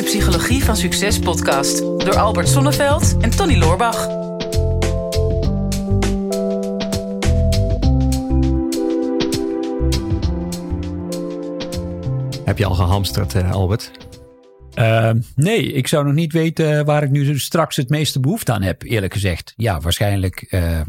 de Psychologie van Succes podcast door Albert Sonneveld en Tony Loorbach. Heb je al gehamsterd, eh, Albert? Uh, nee, ik zou nog niet weten waar ik nu straks het meeste behoefte aan heb, eerlijk gezegd. Ja, waarschijnlijk uh,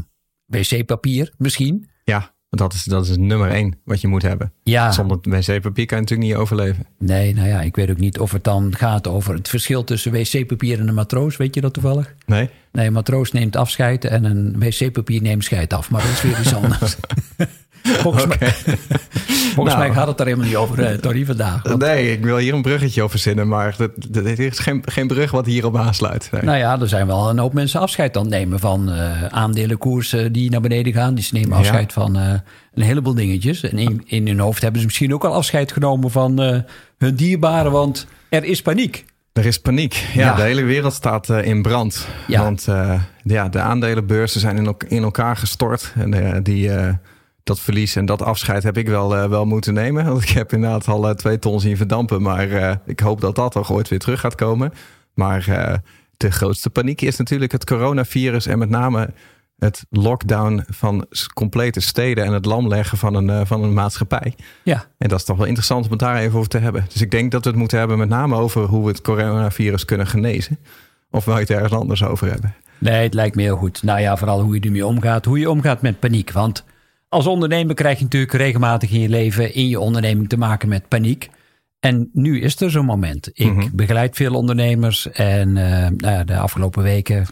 wc-papier misschien. Ja, dat is, dat is nummer één wat je moet hebben. Ja. Zonder wc-papier kan je natuurlijk niet overleven. Nee, nou ja, ik weet ook niet of het dan gaat over het verschil tussen wc-papier en een matroos. Weet je dat toevallig? Nee. Nee, een matroos neemt afscheid en een wc-papier neemt scheid af. Maar dat is weer iets anders. Volgens, mij, volgens mij gaat het daar helemaal niet over, uh, Tori, vandaag. Want... Nee, ik wil hier een bruggetje over zinnen, maar het is geen, geen brug wat hierop aansluit. Nee. Nou ja, er zijn wel een hoop mensen afscheid aan het nemen van uh, aandelenkoersen die naar beneden gaan. Die nemen afscheid ja. van uh, een heleboel dingetjes. En in, in, hun hoofd hebben ze misschien ook al afscheid genomen van hun dierbaren, want er is paniek. Er is paniek. Ja, ja. de hele wereld staat uh, in brand. Ja. Want uh, ja, de aandelenbeurzen zijn in, in elkaar gestort. En uh, die, dat verlies en dat afscheid heb ik wel, wel moeten nemen. Want ik heb inderdaad al twee ton zien verdampen. Maar ik hoop dat dat toch ooit weer terug gaat komen. Maar de grootste paniek is natuurlijk het coronavirus. En met name het lockdown van complete steden en het lamleggen van een, van een maatschappij. Ja. En dat is toch wel interessant om het daar even over te hebben. Dus ik denk dat we het moeten hebben met name over hoe we het coronavirus kunnen genezen. Of wil je het ergens anders over hebben? Nee, het lijkt me heel goed. Nou ja, vooral hoe je ermee omgaat. Hoe je omgaat met paniek. Want als ondernemer krijg je natuurlijk regelmatig in je leven, in je onderneming te maken met paniek. En nu is er zo'n moment. Ik Mhm. begeleid veel ondernemers en uh, nou ja, de afgelopen weken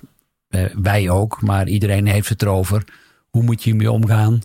uh, wij ook, maar iedereen heeft het erover. Hoe moet je hiermee omgaan?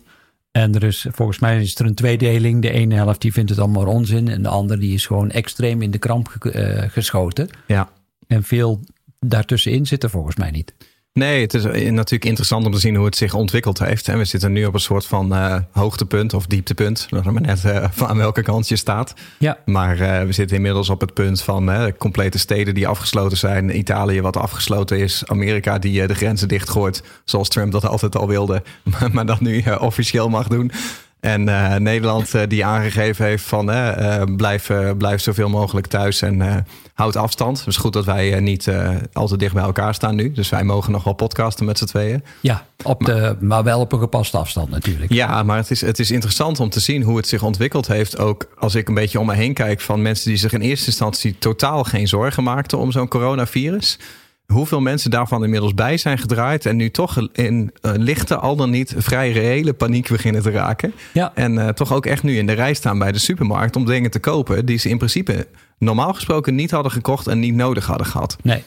En er is, volgens mij is er een tweedeling. De ene helft die vindt het allemaal onzin. En de andere die is gewoon extreem in de kramp ge, uh, geschoten. Ja. En veel daartussenin zit er volgens mij niet. Nee, het is natuurlijk interessant om te zien hoe het zich ontwikkeld heeft. En we zitten nu op een soort van uh, hoogtepunt of dieptepunt. Dat maar net uh, van aan welke kant je staat. Ja. Maar uh, we zitten inmiddels op het punt van complete steden die afgesloten zijn. Italië wat afgesloten is. Amerika die de grenzen dichtgooit. Zoals Trump dat altijd al wilde. Maar, maar dat nu officieel mag doen. En uh, Nederland uh, die aangegeven heeft van uh, blijf, blijf zoveel mogelijk thuis en houd afstand. Het is goed dat wij niet al te dicht bij elkaar staan nu. Dus wij mogen nog wel podcasten met z'n tweeën. Ja, op de, maar, maar wel op een gepaste afstand natuurlijk. Ja, maar het is, het is interessant om te zien hoe het zich ontwikkeld heeft. Ook als ik een beetje om me heen kijk van mensen die zich in eerste instantie totaal geen zorgen maakten om zo'n coronavirus hoeveel mensen daarvan inmiddels bij zijn gedraaid en nu toch in uh, lichte, al dan niet vrij reële paniek beginnen te raken. Ja. En uh, toch ook echt nu in de rij staan bij de supermarkt om dingen te kopen die ze in principe normaal gesproken niet hadden gekocht en niet nodig hadden gehad. Nee.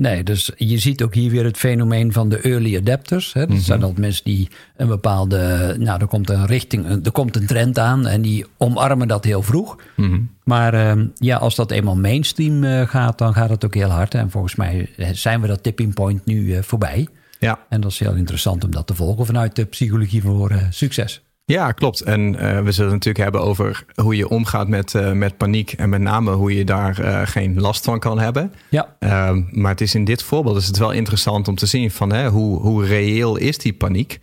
Nee, dus je ziet ook hier weer het fenomeen van de early adapters. Hè. Dat Mhm. zijn altijd mensen die een bepaalde. Nou, er komt een richting, er komt een trend aan en die omarmen dat heel vroeg. Mhm. Maar uh, ja, als dat eenmaal mainstream uh, gaat, dan gaat het ook heel hard. En volgens mij zijn we dat tipping point nu uh, voorbij. Ja. En dat is heel interessant om dat te volgen vanuit de psychologie voor succes. Ja, klopt. En uh, we zullen het natuurlijk hebben over hoe je omgaat met, uh, met paniek. En met name hoe je daar uh, geen last van kan hebben. Ja. Ehm, maar het is in dit voorbeeld is het wel interessant om te zien van hè, hoe, hoe reëel is die paniek.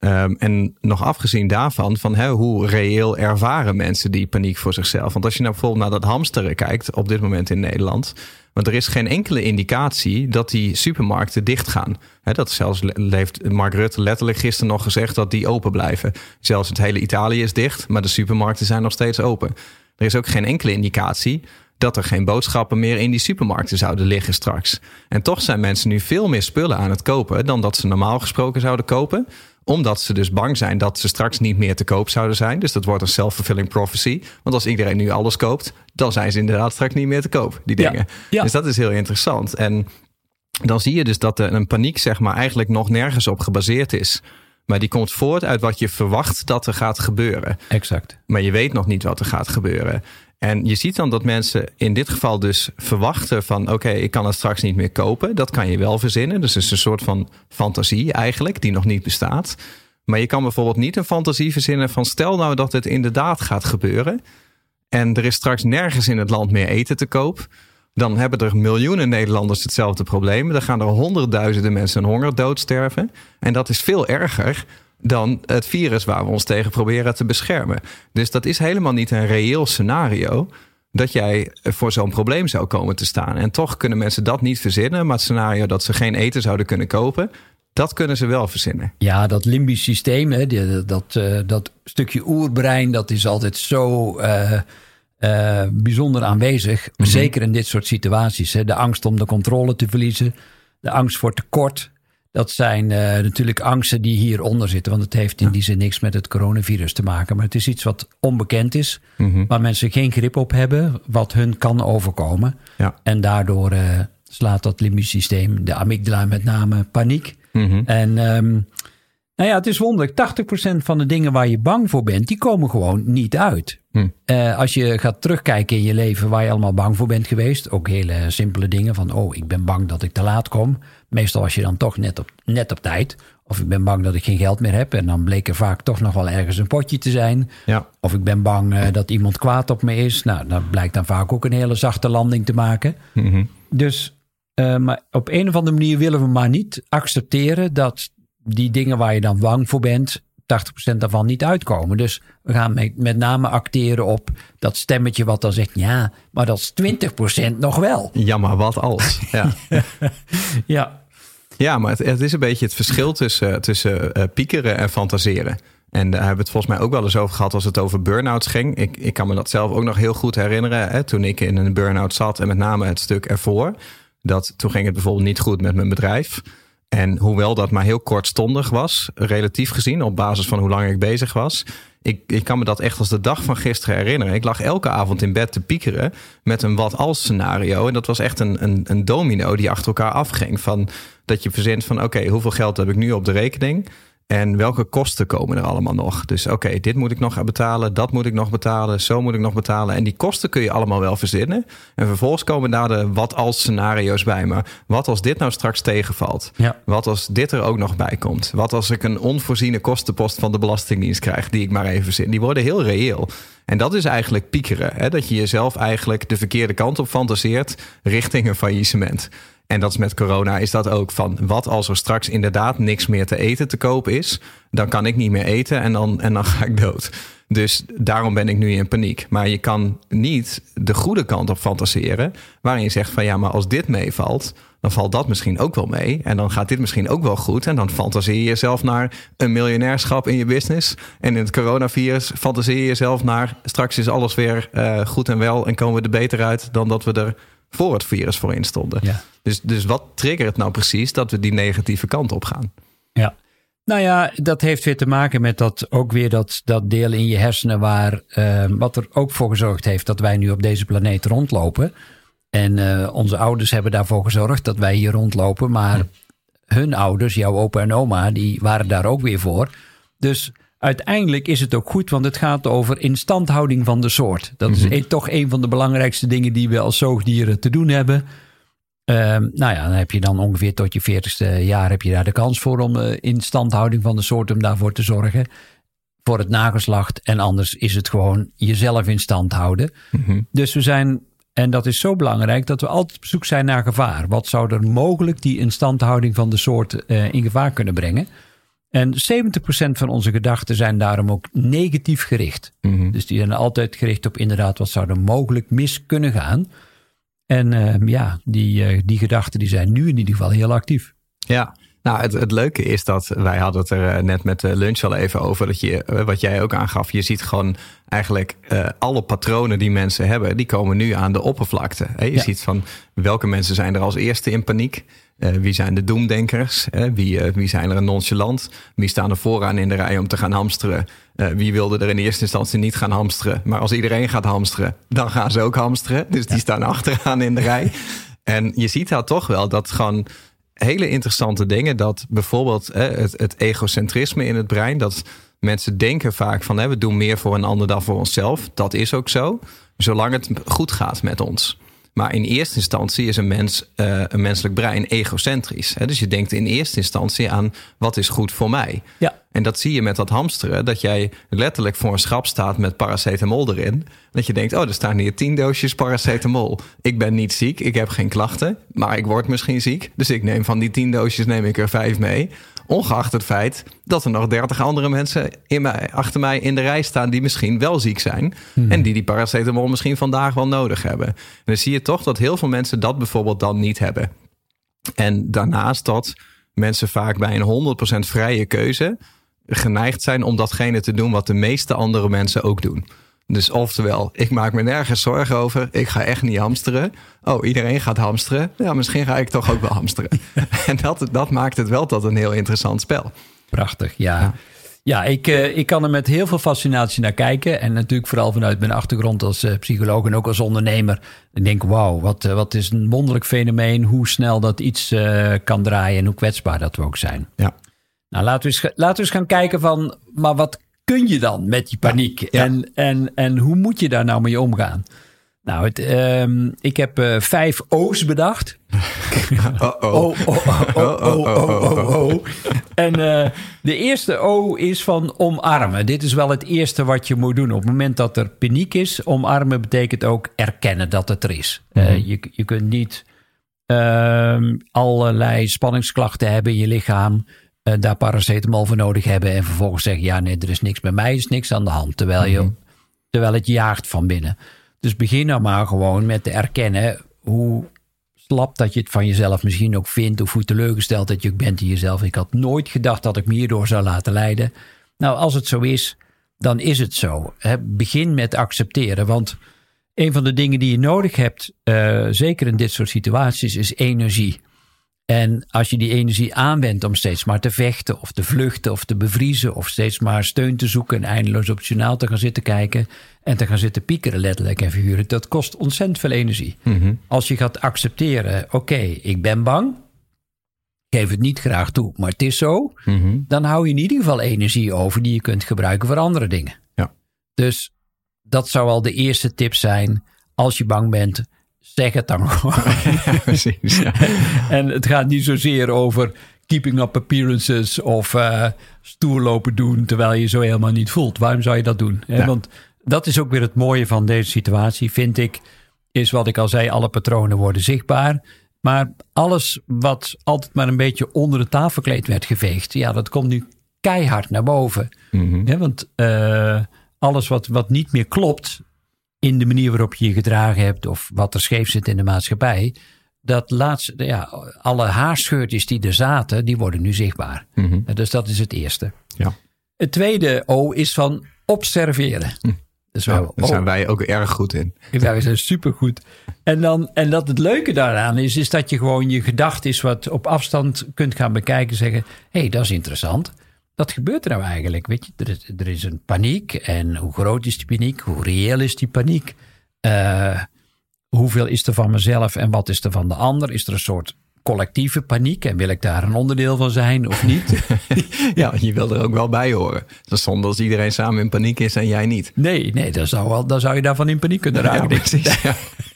Um, en nog afgezien daarvan, van hoe reëel ervaren mensen die paniek voor zichzelf? Want als je nou bijvoorbeeld naar dat hamsteren kijkt op dit moment in Nederland. Want er is geen enkele indicatie dat die supermarkten dicht gaan. He, dat zelfs heeft Mark Rutte letterlijk gisteren nog gezegd dat die open blijven. Zelfs het hele Italië is dicht, maar de supermarkten zijn nog steeds open. Er is ook geen enkele indicatie dat er geen boodschappen meer in die supermarkten zouden liggen straks. En toch zijn mensen nu veel meer spullen aan het kopen dan dat ze normaal gesproken zouden kopen omdat ze dus bang zijn dat ze straks niet meer te koop zouden zijn. Dus dat wordt een self-fulfilling prophecy. Want als iedereen nu alles koopt, dan zijn ze inderdaad straks niet meer te koop, die dingen. Ja, ja. Dus dat is heel interessant. En dan zie je dus dat er een paniek, zeg maar, eigenlijk nog nergens op gebaseerd is. Maar die komt voort uit wat je verwacht dat er gaat gebeuren. Exact. Maar je weet nog niet wat er gaat gebeuren. En je ziet dan dat mensen in dit geval dus verwachten van... oké, ik kan het straks niet meer kopen. Dat kan je wel verzinnen. Dus het is een soort van fantasie eigenlijk, die nog niet bestaat. Maar je kan bijvoorbeeld niet een fantasie verzinnen van... stel nou dat het inderdaad gaat gebeuren... en er is straks nergens in het land meer eten te koop... dan hebben er miljoenen Nederlanders hetzelfde probleem. Dan gaan er honderdduizenden mensen honger doodsterven. En dat is veel erger dan het virus waar we ons tegen proberen te beschermen. Dus dat is helemaal niet een reëel scenario dat jij voor zo'n probleem zou komen te staan. En toch kunnen mensen dat niet verzinnen. Maar het scenario dat ze geen eten zouden kunnen kopen, dat kunnen ze wel verzinnen. Ja, dat limbisch systeem, hè, dat, uh, dat stukje oerbrein, dat is altijd zo uh, uh, bijzonder aanwezig. Mm -hmm. Zeker in dit soort situaties. Hè. De angst om de controle te verliezen, de angst voor tekort. Dat zijn uh, natuurlijk angsten die hieronder zitten. Want het heeft in die zin niks met het coronavirus te maken. Maar het is iets wat onbekend is. Mm -hmm. Waar mensen geen grip op hebben. Wat hun kan overkomen. Ja. En daardoor uh, slaat dat limbisch systeem, de amygdala met name, paniek. Mm -hmm. En um, nou ja, het is wonderlijk. 80% van de dingen waar je bang voor bent, die komen gewoon niet uit. Hm. Uh, als je gaat terugkijken in je leven waar je allemaal bang voor bent geweest. Ook hele simpele dingen van, oh, ik ben bang dat ik te laat kom. Meestal was je dan toch net op, net op tijd. Of ik ben bang dat ik geen geld meer heb. En dan bleek er vaak toch nog wel ergens een potje te zijn. Ja. Of ik ben bang uh, dat iemand kwaad op me is. Nou, dat blijkt dan vaak ook een hele zachte landing te maken. Mm -hmm. Dus, uh, maar op een of andere manier willen we maar niet accepteren dat die dingen waar je dan bang voor bent, 80% daarvan niet uitkomen. Dus we gaan met, met name acteren op dat stemmetje wat dan zegt, ja, maar dat is 20% nog wel. Ja, maar wat als? Ja, ja. ja maar het, het, is een beetje het verschil tussen, tussen uh, piekeren en fantaseren. En daar hebben we het volgens mij ook wel eens over gehad als het over burn-outs ging. Ik, ik kan me dat zelf ook nog heel goed herinneren. Hè, toen ik in een burn-out zat en met name het stuk ervoor. Dat toen ging het bijvoorbeeld niet goed met mijn bedrijf. En hoewel dat maar heel kortstondig was, relatief gezien, op basis van hoe lang ik bezig was. Ik, ik kan me dat echt als de dag van gisteren herinneren. Ik lag elke avond in bed te piekeren met een wat als scenario. En dat was echt een, een, een domino die achter elkaar afging. Van dat je verzint van oké, hoeveel geld heb ik nu op de rekening? En welke kosten komen er allemaal nog? Dus oké, okay, dit moet ik nog betalen, dat moet ik nog betalen, zo moet ik nog betalen. En die kosten kun je allemaal wel verzinnen. En vervolgens komen daar de wat als scenario's bij. Maar wat als dit nou straks tegenvalt? Ja. Wat als dit er ook nog bij komt? Wat als ik een onvoorziene kostenpost van de Belastingdienst krijg, die ik maar even verzin? Die worden heel reëel. En dat is eigenlijk piekeren. Hè? Dat je jezelf eigenlijk de verkeerde kant op fantaseert richting een faillissement. En dat is met corona is dat ook van wat als er straks inderdaad niks meer te eten te koop is, dan kan ik niet meer eten en dan, en dan ga ik dood. Dus daarom ben ik nu in paniek. Maar je kan niet de goede kant op fantaseren, waarin je zegt van ja, maar als dit meevalt, dan valt dat misschien ook wel mee. En dan gaat dit misschien ook wel goed. En dan fantaseer je jezelf naar een miljonairschap in je business. En in het coronavirus fantaseer je jezelf naar straks is alles weer uh, goed en wel en komen we er beter uit dan dat we er voor het virus voor in stonden. Ja. Dus, dus wat triggert nou precies dat we die negatieve kant op gaan? Ja. Nou ja, dat heeft weer te maken met dat ook weer dat, dat deel in je hersenen waar uh, wat er ook voor gezorgd heeft dat wij nu op deze planeet rondlopen. En uh, onze ouders hebben daarvoor gezorgd dat wij hier rondlopen. Maar hm. hun ouders, jouw opa en oma, die waren daar ook weer voor. Dus uiteindelijk is het ook goed, want het gaat over instandhouding van de soort. Dat Mhm. is een, toch een van de belangrijkste dingen die we als zoogdieren te doen hebben. Um, nou ja, dan heb je dan ongeveer tot je veertigste jaar heb je daar de kans voor om uh, instandhouding van de soort om daarvoor te zorgen. Voor het nageslacht. En anders is het gewoon jezelf in stand houden. Mhm. Dus we zijn, en dat is zo belangrijk, dat we altijd op zoek zijn naar gevaar. Wat zou er mogelijk die instandhouding van de soort uh, in gevaar kunnen brengen? En 70% van onze gedachten zijn daarom ook negatief gericht. Mhm. Dus die zijn altijd gericht op inderdaad wat zou er mogelijk mis kunnen gaan. En uh, ja, die, uh, die gedachten die zijn nu in ieder geval heel actief. Ja, nou het, het leuke is dat wij hadden het er net met de lunch al even over. Dat je, wat jij ook aangaf, je ziet gewoon eigenlijk uh, alle patronen die mensen hebben, die komen nu aan de oppervlakte. Hè? Je Ja. ziet van welke mensen zijn er als eerste in paniek. Uh, wie zijn de doemdenkers? Wie, uh, wie zijn er nonchalant? Wie staan er vooraan in de rij om te gaan hamsteren? Wie wilde er in eerste instantie niet gaan hamsteren? Maar als iedereen gaat hamsteren, dan gaan ze ook hamsteren. Dus die staan achteraan in de rij. En je ziet daar toch wel dat gewoon hele interessante dingen. Dat bijvoorbeeld hè, het, het egocentrisme in het brein. Dat mensen denken vaak van hè, we doen meer voor een ander dan voor onszelf. Dat is ook zo. Zolang het goed gaat met ons. Maar in eerste instantie is een, mens, uh, een menselijk brein egocentrisch. Hè? Dus je denkt in eerste instantie aan wat is goed voor mij. Ja. En dat zie je met dat hamsteren. Dat jij letterlijk voor een schap staat met paracetamol erin. Dat je denkt, oh, er staan hier tien doosjes paracetamol. Ik ben niet ziek, ik heb geen klachten. Maar ik word misschien ziek. Dus ik neem van die tien doosjes neem ik er vijf mee. Ongeacht het feit dat er nog dertig andere mensen in mij, achter mij in de rij staan die misschien wel ziek zijn. Hmm. En die die paracetamol misschien vandaag wel nodig hebben. En dan zie je toch dat heel veel mensen dat bijvoorbeeld dan niet hebben. En daarnaast dat mensen vaak bij een 100% vrije keuze geneigd zijn om datgene te doen wat de meeste andere mensen ook doen. Dus oftewel, ik maak me nergens zorgen over. Ik ga echt niet hamsteren. Oh, iedereen gaat hamsteren. Ja, misschien ga ik toch ook wel hamsteren. en dat, dat maakt het wel tot een heel interessant spel. Prachtig, ja. Ja, ik, eh, ik kan er met heel veel fascinatie naar kijken. En natuurlijk vooral vanuit mijn achtergrond als eh, psycholoog en ook als ondernemer. Ik denk, wauw, wat, eh, wat is een wonderlijk fenomeen. Hoe snel dat iets kan draaien en hoe kwetsbaar dat we ook zijn. Ja. Nou, laten we, eens, laten we eens gaan kijken van, maar wat kun je dan met die paniek? Ja. En, en, en hoe moet je daar nou mee omgaan? Nou, het, ehm, ik heb eh, vijf O's bedacht. Oh, oh. Oh, oh, oh, oh, oh, oh, oh, oh. En eh, de eerste O is van omarmen. Dit is wel het eerste wat je moet doen. Op het moment dat er paniek is, omarmen betekent ook erkennen dat het er is. Eh, je, je kunt niet ehm, allerlei spanningsklachten hebben in je lichaam. Eh, daar paracetamol voor nodig hebben. En vervolgens zeggen: Ja, nee, er is niks bij mij, er is niks aan de hand. Terwijl, je, terwijl het jaagt van binnen. Dus begin nou maar gewoon met te erkennen hoe slap dat je het van jezelf misschien ook vindt. Of hoe teleurgesteld dat je ook bent in jezelf. Ik had nooit gedacht dat ik me hierdoor zou laten leiden. Nou, als het zo is, dan is het zo. Begin met accepteren. Want een van de dingen die je nodig hebt, eh, zeker in dit soort situaties, is energie. En als je die energie aanwendt om steeds maar te vechten of te vluchten of te bevriezen of steeds maar steun te zoeken en eindeloos op het journaal te gaan zitten kijken en te gaan zitten piekeren letterlijk en figuurlijk, dat kost ontzettend veel energie. Als je gaat accepteren, oké, ik ben bang, geef het niet graag toe, maar het is zo, dan hou je in ieder geval energie over die je kunt gebruiken voor andere dingen. Ja. Dus dat zou al de eerste tip zijn. Als je bang bent, zeg het dan gewoon. Precies. Ja. En het gaat niet zozeer over keeping up appearances of eh, stoer lopen doen terwijl je zo helemaal niet voelt. Waarom zou je dat doen? Ja. Want dat is ook weer het mooie van deze situatie, vind ik. Is wat ik al zei, alle patronen worden zichtbaar. Maar alles wat altijd maar een beetje onder de tafelkleed werd geveegd, ja, dat komt nu keihard naar boven. Hè, want eh, alles wat, wat niet meer klopt in de manier waarop je je gedragen hebt of wat er scheef zit in de maatschappij, dat laatste, ja, alle haarscheurtjes die er zaten, die worden nu zichtbaar. Dus dat is het eerste. Ja. Het tweede O is van observeren. Dus Ja, wel, daar zijn oh, wij ook erg goed in. ja, we zijn supergoed. En, dan, en dat het leuke daaraan is, is dat je gewoon je gedachten is wat op afstand kunt gaan bekijken. Zeggen, hé, hey, dat is interessant. Wat gebeurt er nou eigenlijk? Weet je, er is, er is een paniek. En hoe groot is die paniek? Hoe reëel is die paniek? Eh, hoeveel is er van mezelf en wat is er van de ander? Is er een soort collectieve paniek en wil ik daar een onderdeel van zijn of niet? Ja, je wil er ook wel bij horen. Dat is zonde als iedereen samen in paniek is en jij niet. Nee, nee, dan zou, wel, dan zou je daarvan in paniek kunnen raken. Ja, precies.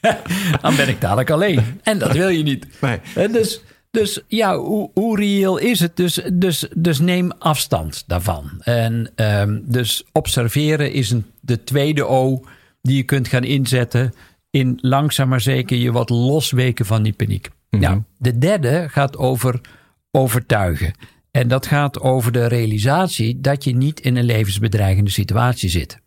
Ja. dan ben ik dadelijk alleen. En dat wil je niet. Nee. En dus, dus ja, hoe, hoe reëel is het? Dus, dus, dus neem afstand daarvan. En ehm, dus observeren is een, de tweede O die je kunt gaan inzetten in langzaam maar zeker je wat losweken van die paniek. Nou, de derde gaat over overtuigen. En dat gaat over de realisatie dat je niet in een levensbedreigende situatie zit.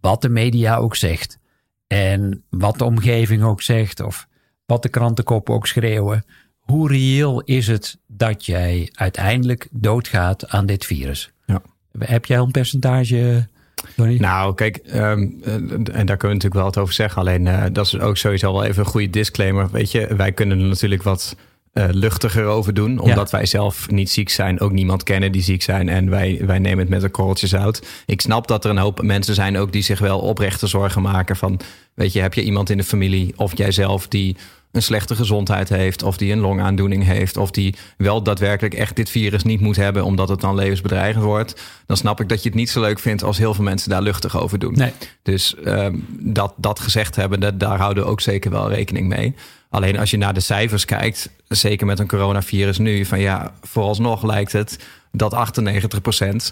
Wat de media ook zegt. En wat de omgeving ook zegt. Of wat de krantenkoppen ook schreeuwen. Hoe reëel is het dat jij uiteindelijk doodgaat aan dit virus? Ja. Heb jij een percentage, Donnie? Nou, kijk, ehm, eh, en daar kunnen we natuurlijk wel wat over zeggen. Alleen eh, dat is ook sowieso wel even een goede disclaimer. Weet je, wij kunnen er natuurlijk wat eh, luchtiger over doen. Omdat wij zelf niet ziek zijn, ook niemand kennen die ziek zijn. En wij, wij nemen het met een korreltje zout. Ik snap dat er een hoop mensen zijn ook die zich wel oprechte zorgen maken van... Weet je, heb je iemand in de familie of jijzelf die een slechte gezondheid heeft, of die een longaandoening heeft, of die wel daadwerkelijk echt dit virus niet moet hebben omdat het dan levensbedreigend wordt, dan snap ik dat je het niet zo leuk vindt als heel veel mensen daar luchtig over doen. Nee. Dus ehm, dat, dat gezegd hebben, dat, daar houden we ook zeker wel rekening mee. Alleen als je naar de cijfers kijkt, zeker met een coronavirus nu, van ja, vooralsnog lijkt het dat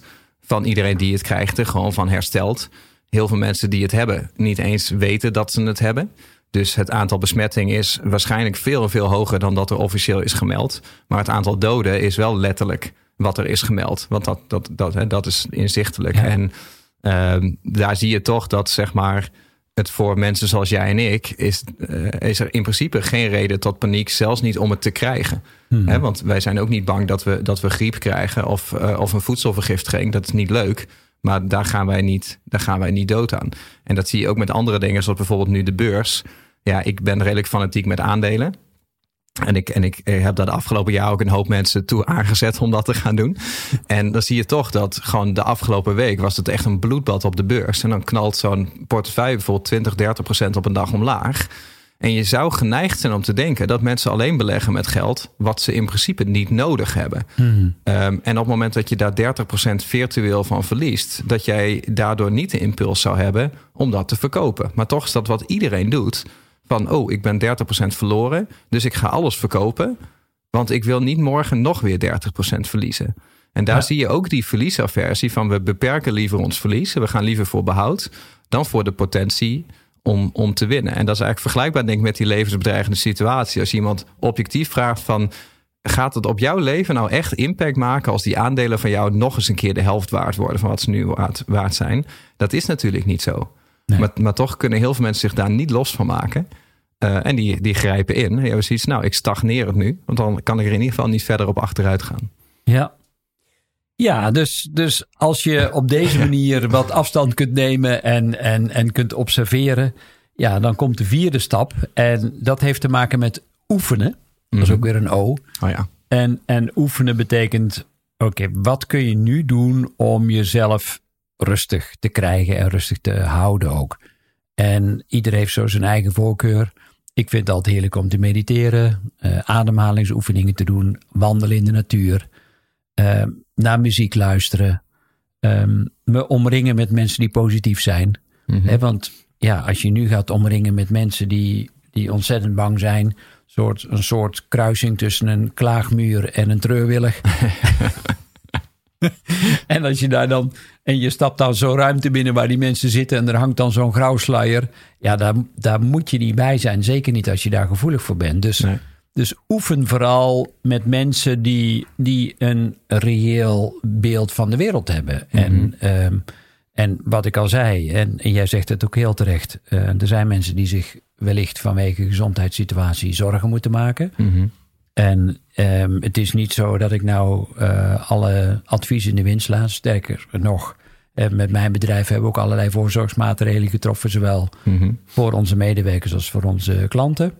98% van iedereen die het krijgt er gewoon van herstelt. Heel veel mensen die het hebben niet eens weten dat ze het hebben. Dus het aantal besmettingen is waarschijnlijk veel en veel hoger dan dat er officieel is gemeld. Maar het aantal doden is wel letterlijk wat er is gemeld. Want dat, dat, dat, hè, dat is inzichtelijk. Ja. En ehm, daar zie je toch dat zeg maar, het voor mensen zoals jij en ik is, eh, is er in principe geen reden tot paniek, zelfs niet om het te krijgen. Hmm. Hè, want wij zijn ook niet bang dat we, dat we griep krijgen of, eh, of een voedselvergiftiging. Dat is niet leuk. Maar daar gaan, wij niet, daar gaan wij niet dood aan. En dat zie je ook met andere dingen, zoals bijvoorbeeld nu de beurs. Ja, ik ben redelijk fanatiek met aandelen. En ik, en ik heb daar de afgelopen jaar ook een hoop mensen toe aangezet om dat te gaan doen. En dan zie je toch dat gewoon de afgelopen week was het echt een bloedbad op de beurs. En dan knalt zo'n portefeuille bijvoorbeeld 20, 30 procent op een dag omlaag. En je zou geneigd zijn om te denken dat mensen alleen beleggen met geld wat ze in principe niet nodig hebben. Hmm. Um, en op het moment dat je daar 30% virtueel van verliest, dat jij daardoor niet de impuls zou hebben om dat te verkopen. Maar toch is dat wat iedereen doet. Van, oh, ik ben 30% verloren, dus ik ga alles verkopen. Want ik wil niet morgen nog weer 30% verliezen. En daar Ja. zie je ook die verliesaversie van we beperken liever ons verlies. We gaan liever voor behoud dan voor de potentie om, om te winnen. En dat is eigenlijk vergelijkbaar denk ik met die levensbedreigende situatie. Als je iemand objectief vraagt van gaat het op jouw leven nou echt impact maken als die aandelen van jou nog eens een keer de helft waard worden van wat ze nu waard, waard zijn? Dat is natuurlijk niet zo. Nee. Maar, maar toch kunnen heel veel mensen zich daar niet los van maken. Eh, en die, die grijpen in. Hebt zoiets, nou, ik stagneer het nu. Want dan kan ik er in ieder geval niet verder op achteruit gaan. Ja. Ja, dus, dus als je op deze manier wat afstand kunt nemen en, en, en kunt observeren, ja, dan komt de vierde stap. En dat heeft te maken met oefenen. Dat is Mhm. ook weer een O. Oh ja. En, en oefenen betekent, oké, wat kun je nu doen om jezelf rustig te krijgen en rustig te houden ook. En ieder heeft zo zijn eigen voorkeur. Ik vind het altijd heerlijk om te mediteren, eh, ademhalingsoefeningen te doen, wandelen in de natuur, eh, naar muziek luisteren, ehm, me omringen met mensen die positief zijn. Hè, want ja, als je nu gaat omringen met mensen die, die ontzettend bang zijn, soort, een soort kruising tussen een klaagmuur en een treurwillig. en als je daar dan, en je stapt dan zo'n ruimte binnen waar die mensen zitten en er hangt dan zo'n grauwsluier. Ja, daar, daar moet je niet bij zijn. Zeker niet als je daar gevoelig voor bent. Dus, Nee. Dus oefen vooral met mensen die, die een reëel beeld van de wereld hebben. En, ehm, en wat ik al zei, en, en jij zegt het ook heel terecht. eh, er zijn mensen die zich wellicht vanwege gezondheidssituatie zorgen moeten maken. Mhm. En ehm, het is niet zo dat ik nou eh, alle adviezen in de wind sla. Sterker nog, eh, met mijn bedrijf hebben we ook allerlei voorzorgsmaatregelen getroffen. Zowel Mhm. voor onze medewerkers als voor onze klanten.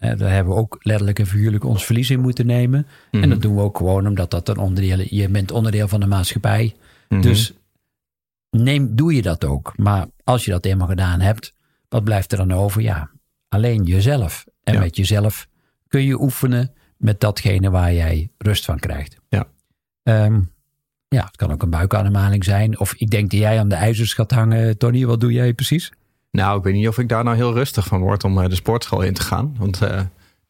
Eh, daar hebben we ook letterlijk en figuurlijk ons verlies in moeten nemen. Mhm. En dat doen we ook gewoon omdat dat een onderdeel Je bent onderdeel van de maatschappij. Mhm. Dus neem, doe je dat ook. Maar als je dat eenmaal gedaan hebt, wat blijft er dan over? Ja, alleen jezelf. En Ja. met jezelf kun je oefenen met datgene waar jij rust van krijgt. Ja. Ehm, ja, het kan ook een buikademhaling zijn. Of ik denk dat jij aan de ijzers gaat hangen. Tony, wat doe jij precies? Nou, ik weet niet of ik daar nou heel rustig van word om eh, de sportschool in te gaan. Want eh,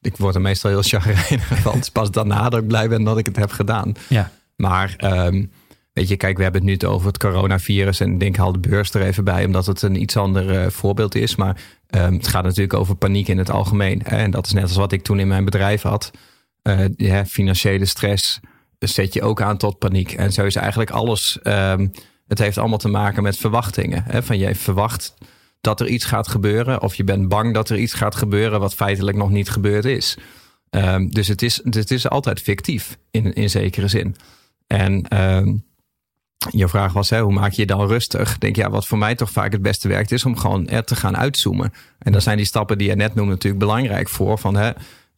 ik word er meestal heel chagrijnig van. Het is pas daarna dat ik blij ben dat ik het heb gedaan. Ja. Maar ehm, weet je, kijk, we hebben het nu over het coronavirus. En ik denk, haal de beurs er even bij, omdat het een iets ander eh, voorbeeld is. Maar ehm, het gaat natuurlijk over paniek in het algemeen. Hè? En dat is net als wat ik toen in mijn bedrijf had. Ja, financiële stress zet je ook aan tot paniek. En zo is eigenlijk alles. ehm, het heeft allemaal te maken met verwachtingen. Hè? Van jij verwacht dat er iets gaat gebeuren. Of je bent bang dat er iets gaat gebeuren wat feitelijk nog niet gebeurd is. Ehm, dus het is, het is altijd fictief in, in zekere zin. En ehm, je vraag was, hè, hoe maak je je dan rustig? Denk, ja, wat voor mij toch vaak het beste werkt, is om gewoon er te gaan uitzoomen. En dan zijn die stappen die je net noemde natuurlijk belangrijk voor. Van, hè,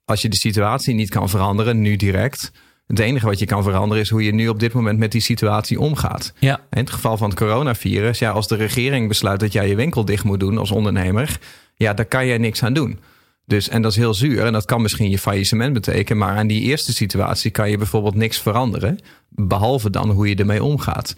als je de situatie niet kan veranderen, nu direct, Het enige wat je kan veranderen is hoe je nu op dit moment met die situatie omgaat. Ja. In het geval van het coronavirus, ja, als de regering besluit dat jij je winkel dicht moet doen als ondernemer, ja, daar kan jij niks aan doen. Dus, en dat is heel zuur en dat kan misschien je faillissement betekenen, maar aan die eerste situatie kan je bijvoorbeeld niks veranderen, behalve dan hoe je ermee omgaat.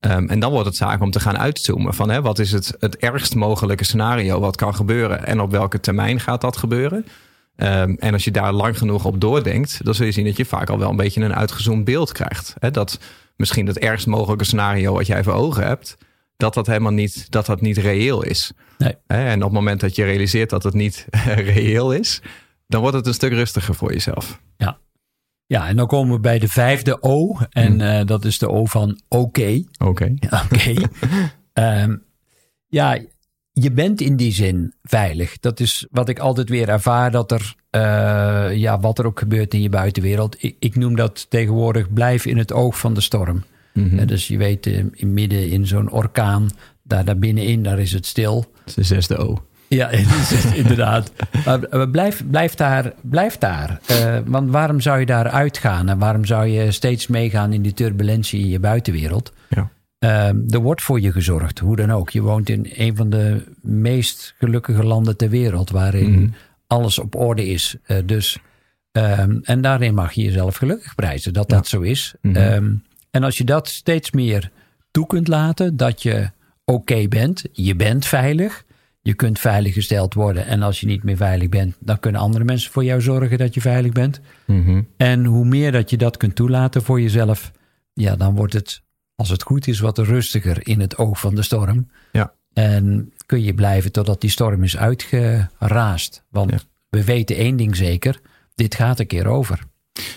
Um, en dan wordt het zaak om te gaan uitzoomen van hè, wat is het, het ergst mogelijke scenario wat kan gebeuren en op welke termijn gaat dat gebeuren. Um, en als je daar lang genoeg op doordenkt, dan zul je zien dat je vaak al wel een beetje een uitgezoomd beeld krijgt. Hè, dat misschien het ergst mogelijke scenario wat jij voor ogen hebt, dat dat helemaal niet, dat dat niet reëel is. Nee. En op het moment dat je realiseert dat het niet reëel is, dan wordt het een stuk rustiger voor jezelf. Ja. Ja, en dan komen we bij de vijfde O. En Hmm. uh, dat is de O van oké. Oké. Oké. um, ja, je bent in die zin veilig. Dat is wat ik altijd weer ervaar, dat er, uh, ja, wat er ook gebeurt in je buitenwereld. Ik, ik, noem dat tegenwoordig blijf in het oog van de storm. Mhm. Dus je weet, uh, in midden in zo'n orkaan, daar, daar binnenin, daar is het stil. Dat is de zesde O. Ja, inderdaad. Maar blijf, blijf daar. Blijf daar. Uh, want waarom zou je daar uitgaan? En waarom zou je steeds meegaan in die turbulentie in je buitenwereld? Ja. Uh, er wordt voor je gezorgd, hoe dan ook. Je woont in een van de meest gelukkige landen ter wereld, waarin Mhm. alles op orde is. Uh, dus, um, en daarin mag je jezelf gelukkig prijzen dat Ja. dat zo is. Mhm. Um, en als je dat steeds meer toe kunt laten, dat je oké bent, je bent veilig. Je kunt veilig gesteld worden. En als je niet meer veilig bent, dan kunnen andere mensen voor jou zorgen dat je veilig bent. Mhm. En hoe meer dat je dat kunt toelaten voor jezelf, ja, dan wordt het, als het goed is, wat rustiger in het oog van de storm. Ja. En kun je blijven totdat die storm is uitgeraasd. Want Ja. we weten één ding zeker: dit gaat een keer over.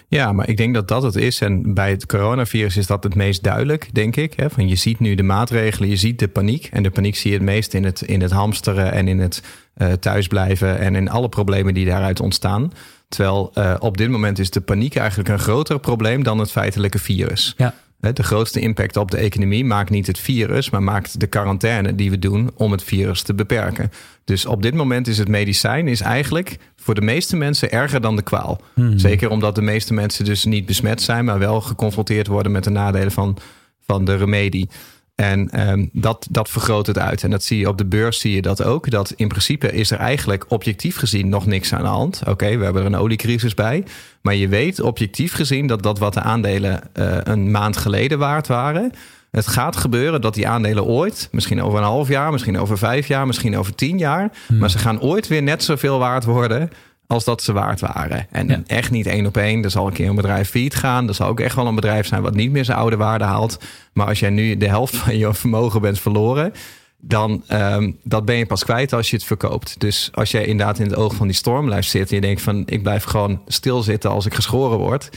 Ja, maar ik denk dat dat het is. En bij het coronavirus is dat het meest duidelijk, denk ik. Hè? Van je ziet nu de maatregelen, je ziet de paniek. En de paniek zie je het meest in het, in het hamsteren en in het uh, thuisblijven en in alle problemen die daaruit ontstaan. Terwijl uh, op dit moment is de paniek eigenlijk een groter probleem dan het feitelijke virus. Ja. De grootste impact op de economie maakt niet het virus, maar maakt de quarantaine die we doen om het virus te beperken. Dus op dit moment is het medicijn is eigenlijk voor de meeste mensen erger dan de kwaal. Hmm. Zeker omdat de meeste mensen dus niet besmet zijn, maar wel geconfronteerd worden met de nadelen van, van de remedie. En um, dat, dat vergroot het uit. En dat zie je op de beurs, zie je dat ook. Dat in principe is er eigenlijk objectief gezien nog niks aan de hand. Oké, okay, we hebben er een oliecrisis bij. Maar je weet objectief gezien dat dat wat de aandelen uh, een maand geleden waard waren. Het gaat gebeuren dat die aandelen ooit, misschien over een half jaar, misschien over vijf jaar, misschien over tien jaar. Hmm. Maar ze gaan ooit weer net zoveel waard worden als dat ze waard waren. En ja. echt niet één op één. Er zal een keer een bedrijf failliet gaan. Er zal ook echt wel een bedrijf zijn wat niet meer zijn oude waarde haalt. Maar als jij nu de helft van je vermogen bent verloren... dan um, dat ben je pas kwijt als je het verkoopt. Dus als jij inderdaad in het oog van die storm blijft zitten... en je denkt van ik blijf gewoon stilzitten als ik geschoren word...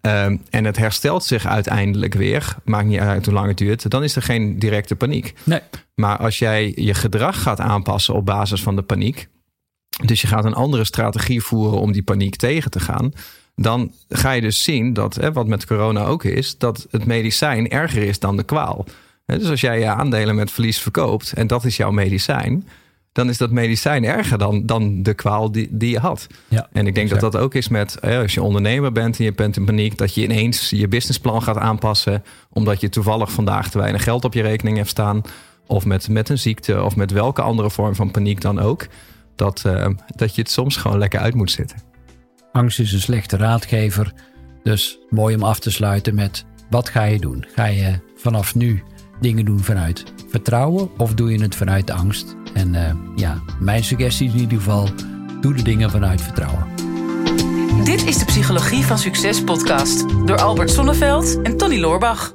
Um, en het herstelt zich uiteindelijk weer, maakt niet uit hoe lang het duurt, dan is er geen directe paniek. Nee. Maar als jij je gedrag gaat aanpassen op basis van de paniek, dus je gaat een andere strategie voeren om die paniek tegen te gaan. Dan ga je dus zien dat, hè, wat met corona ook is, dat het medicijn erger is dan de kwaal. Dus als jij je aandelen met verlies verkoopt en dat is jouw medicijn, dan is dat medicijn erger dan, dan de kwaal die, die je had. Ja, en ik denk exact. dat dat ook is met als je ondernemer bent en je bent in paniek, dat je ineens je businessplan gaat aanpassen, omdat je toevallig vandaag te weinig geld op je rekening hebt staan, of met, met een ziekte, of met welke andere vorm van paniek dan ook dat, uh, dat je het soms gewoon lekker uit moet zitten. Angst is een slechte raadgever. Dus mooi om af te sluiten met wat ga je doen? Ga je vanaf nu dingen doen vanuit vertrouwen of doe je het vanuit angst? En uh, ja, mijn suggestie is in ieder geval: doe de dingen vanuit vertrouwen. Dit is de Psychologie van Succes podcast door Albert Sonneveld en Tony Loorbach.